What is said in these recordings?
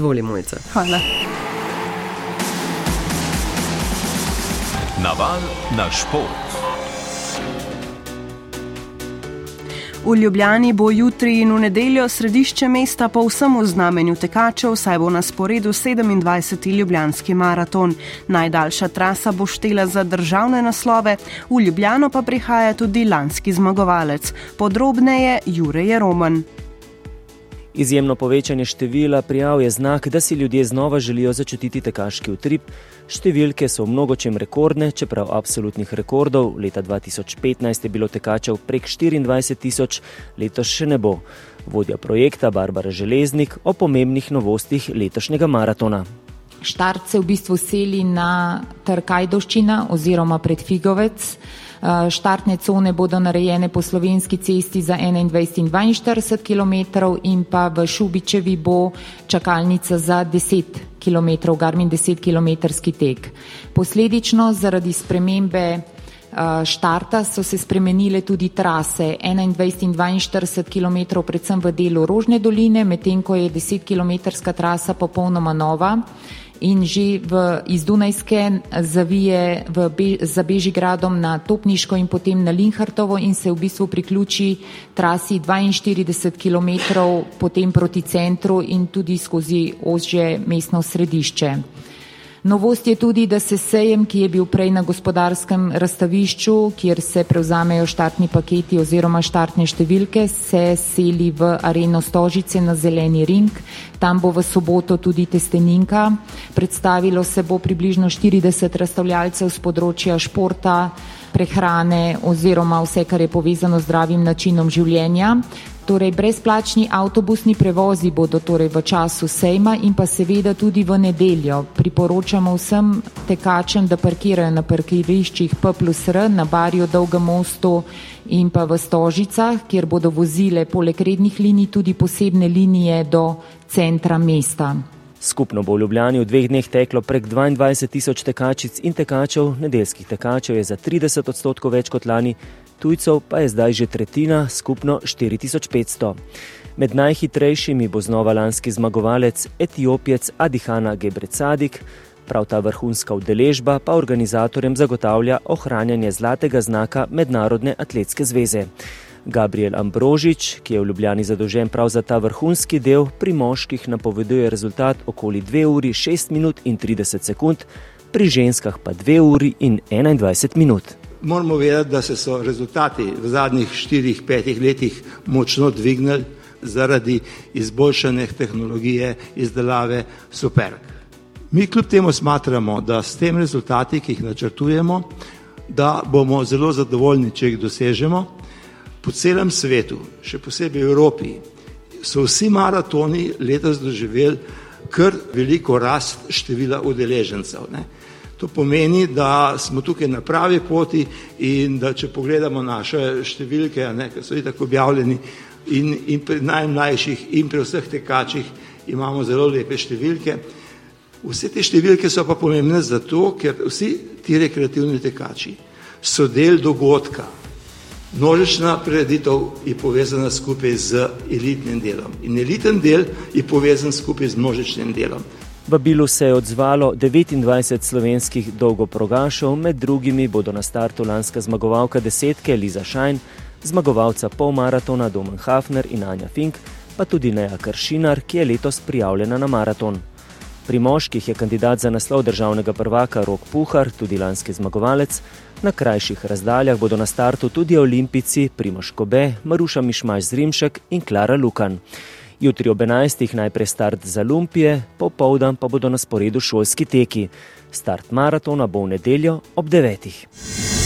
Izvoli, mojca. Hvala. Naval na šport. V Ljubljani bo jutri in v nedeljo središče mesta po vsem znamenju tekačev, saj bo na sporedu 27. Ljubljanski maraton. Najdaljša trasa bo štela za državne naslove, v Ljubljano pa prihaja tudi lanski zmagovalec. Podrobneje Jure Roman. Izjemno povečanje števila prijav je znak, da si ljudje znova želijo začutiti tekaški utrip. Številke so v mnogočem rekordne, čeprav absolutnih rekordov. Leta 2015 je bilo tekačev prek 24 tisoč, letos še ne bo. Vodja projekta Barbara Železnik o pomembnih novostih letošnjega maratona. Štart se v bistvu seli na Trkajdoščina oziroma pred Figovec. Štartne cone bodo narejene po slovenski cesti za 21 in 42 km in pa v Šubičevi bo čakalnica za 10 km, Garmin 10 km tek. Posledično zaradi spremembe štarta so se spremenile tudi trase 21 in 42 km, predvsem v delu Rožne doline, medtem ko je 10 km trasa popolnoma nova in že v, iz Dunajske zavije v Be, za Bežigradom na Topniško in potem na Linhartovo in se v bistvu priključi trasi 42 km potem proti centru in tudi skozi ožje mestno središče. Novost je tudi, da se sejem, ki je bil prej na gospodarskem razstavišču, kjer se prevzamejo štartni paketi oziroma štartne številke, se seli v areno Stožice na zeleni ring. Tam bo v soboto tudi testeninka. Predstavilo se bo približno 40 razstavljalcev z področja športa, prehrane oziroma vse, kar je povezano z zdravim načinom življenja. Torej, brezplačni avtobusni prevozi bodo torej v času sejma in pa seveda tudi v nedeljo. Priporočamo vsem tekačem, da parkirajo na parkiriščih P plus R, na Barju, Dolgem mostu in pa v Stožicah, kjer bodo vozile poleg rednih linij tudi posebne linije do centra mesta. Skupno bo v Ljubljani v dveh dneh teklo prek 22 tisoč tekačic in tekačev, nedeljskih tekačev je za 30 odstotkov več kot lani, tujcev pa je zdaj že tretjina, skupno 4500. Med najhitrejšimi bo znova lanski zmagovalec etiopijec Adihana Gebrecadik, prav ta vrhunska udeležba pa organizatorjem zagotavlja ohranjanje zlatega znaka Mednarodne atletske zveze. Gabriel Ambrožič, ki je v Ljubljani zadolžen prav za ta vrhunski del, pri moških napoveduje rezultat okoli 2 uri 6 minut in 30 sekund, pri ženskah pa 2 uri in 21 minut moramo vedeti, da se so rezultati v zadnjih 4-5 letih močno dvignili zaradi izboljšane tehnologije izdelave superg. Mi kljub temu smatramo, da s tem rezultati, ki jih načrtujemo, da bomo zelo zadovoljni, če jih dosežemo. Po celem svetu, še posebej v Evropi, so vsi maratoni letos doživeli kar veliko rast števila udeležencev. Ne. To pomeni, da smo tukaj na pravi poti in da če pogledamo naše številke, ne, ki so tako objavljeni in, in pri najmlajših in pri vseh tekačih imamo zelo lepe številke. Vse te številke so pa pomembne zato, ker vsi ti rekreativni tekači so del dogodka. Množična prireditev je povezana skupaj z elitnim delom in eliten del je povezan skupaj z množičnim delom. Vabilu se je odzvalo 29 slovenskih dolgoprogašov, med drugimi bodo na startu lanska zmagovalka desetke Liza Šajn, zmagovalca polmaratona Domen Hafner in Anja Fink, pa tudi Neja Kršinar, ki je letos prijavljena na maraton. Pri moških je kandidat za naslov državnega prvaka Rok Puhar, tudi lanski zmagovalec. Na krajših razdaljah bodo na startu tudi olimpici Primoš Kobe, Maruša Mišmaš Zrimšek in Klara Lukan. Jutri ob 11. najprej start za Lumpije, popovdan pa bodo na sporedu šolski teki. Start maratona bo v nedeljo ob 9.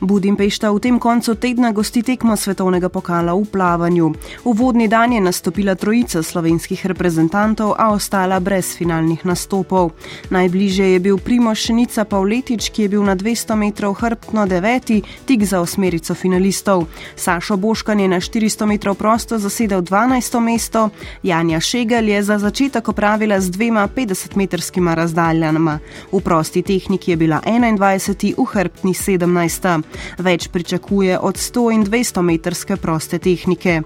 Budimpešta v tem koncu tedna gosti tekmo svetovnega pokala v plavanju. V vodni dan je nastopila trojica slovenskih reprezentantov, a ostala brez finalnih nastopov. Najbližje je bil Primoš Šenica Pavletič, ki je bil na 200 metrov hrbtno deveti, tik za osmerico finalistov. Sašo Boškan je na 400 metrov prosto zasedel 12. mesto, Janja Šegal je za začetek opravila z dvema 50-metrskima razdaljama. V prosti tehniki je bila 21, v hrbtni 17. Več pričakuje od 100 in 200 metrske proste tehnike.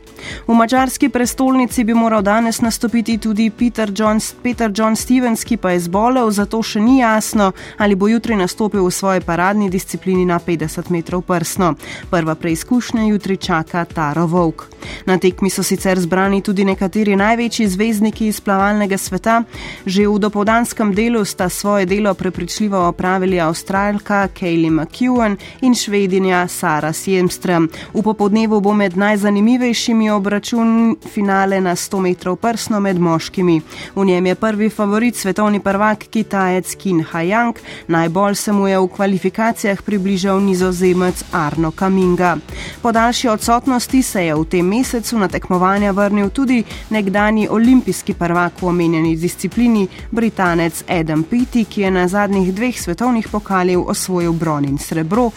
V mačarski prestolnici bi moral danes nastopiti tudi Peter John, Peter John Stevens, ki pa je zbolel, zato še ni jasno, ali bo jutri nastopil v svoji paradni disciplini na 50 metrov prsno. Prva preizkušnja jutri čaka Taro Vovk. Na tekmi so sicer zbrani tudi nekateri največji zvezdniki iz plavalnega sveta. Že v dopoldanskem delu sta svoje delo prepričljivo opravili Avstralka Kaylee McEwen in švedinja Sara Sjemström. V popodnevu bo med najzanimivejšimi obračun finale na 100 metrov prsno med moškimi. V njem je prvi favorit svetovni prvak Kitajec Kin Hajang, najbolj se mu je v kvalifikacijah približal nizozemec Arno Kaminga. Po daljši odsotnosti se je v tem mesecu na tekmovanja vrnil tudi nekdani olimpijski prvak v omenjeni disciplini, britanec Adam Pitti, ki je na zadnjih dveh svetovnih pokaljev osvojil bron in srebro,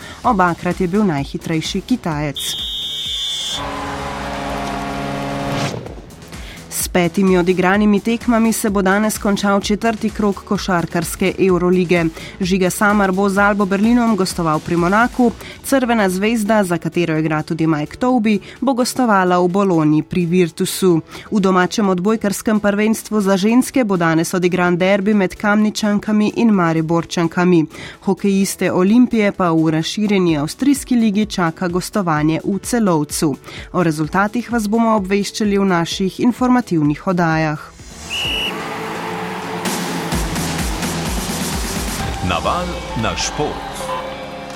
obakrat je bil najhitrejši Kitajec. Petimi odigranimi tekmami se bo danes končal četrti krok košarkarske Eurolige. Žiga Samar bo z Albo Berlinom gostoval pri Monaku, Crvena zvezda, za katero igra tudi Mike Toby, bo gostovala v Bologni pri Virtusu. V domačem odbojkarskem prvenstvu za ženske bo danes odigran derbi med Kamničankami in Mariborčankami. Hokejiste Olimpije pa v razširjeni Avstrijski ligi čaka gostovanje v celovcu. O rezultatih vas bomo obveščali v naših informativnih informativnih oddajah. Naval na šport.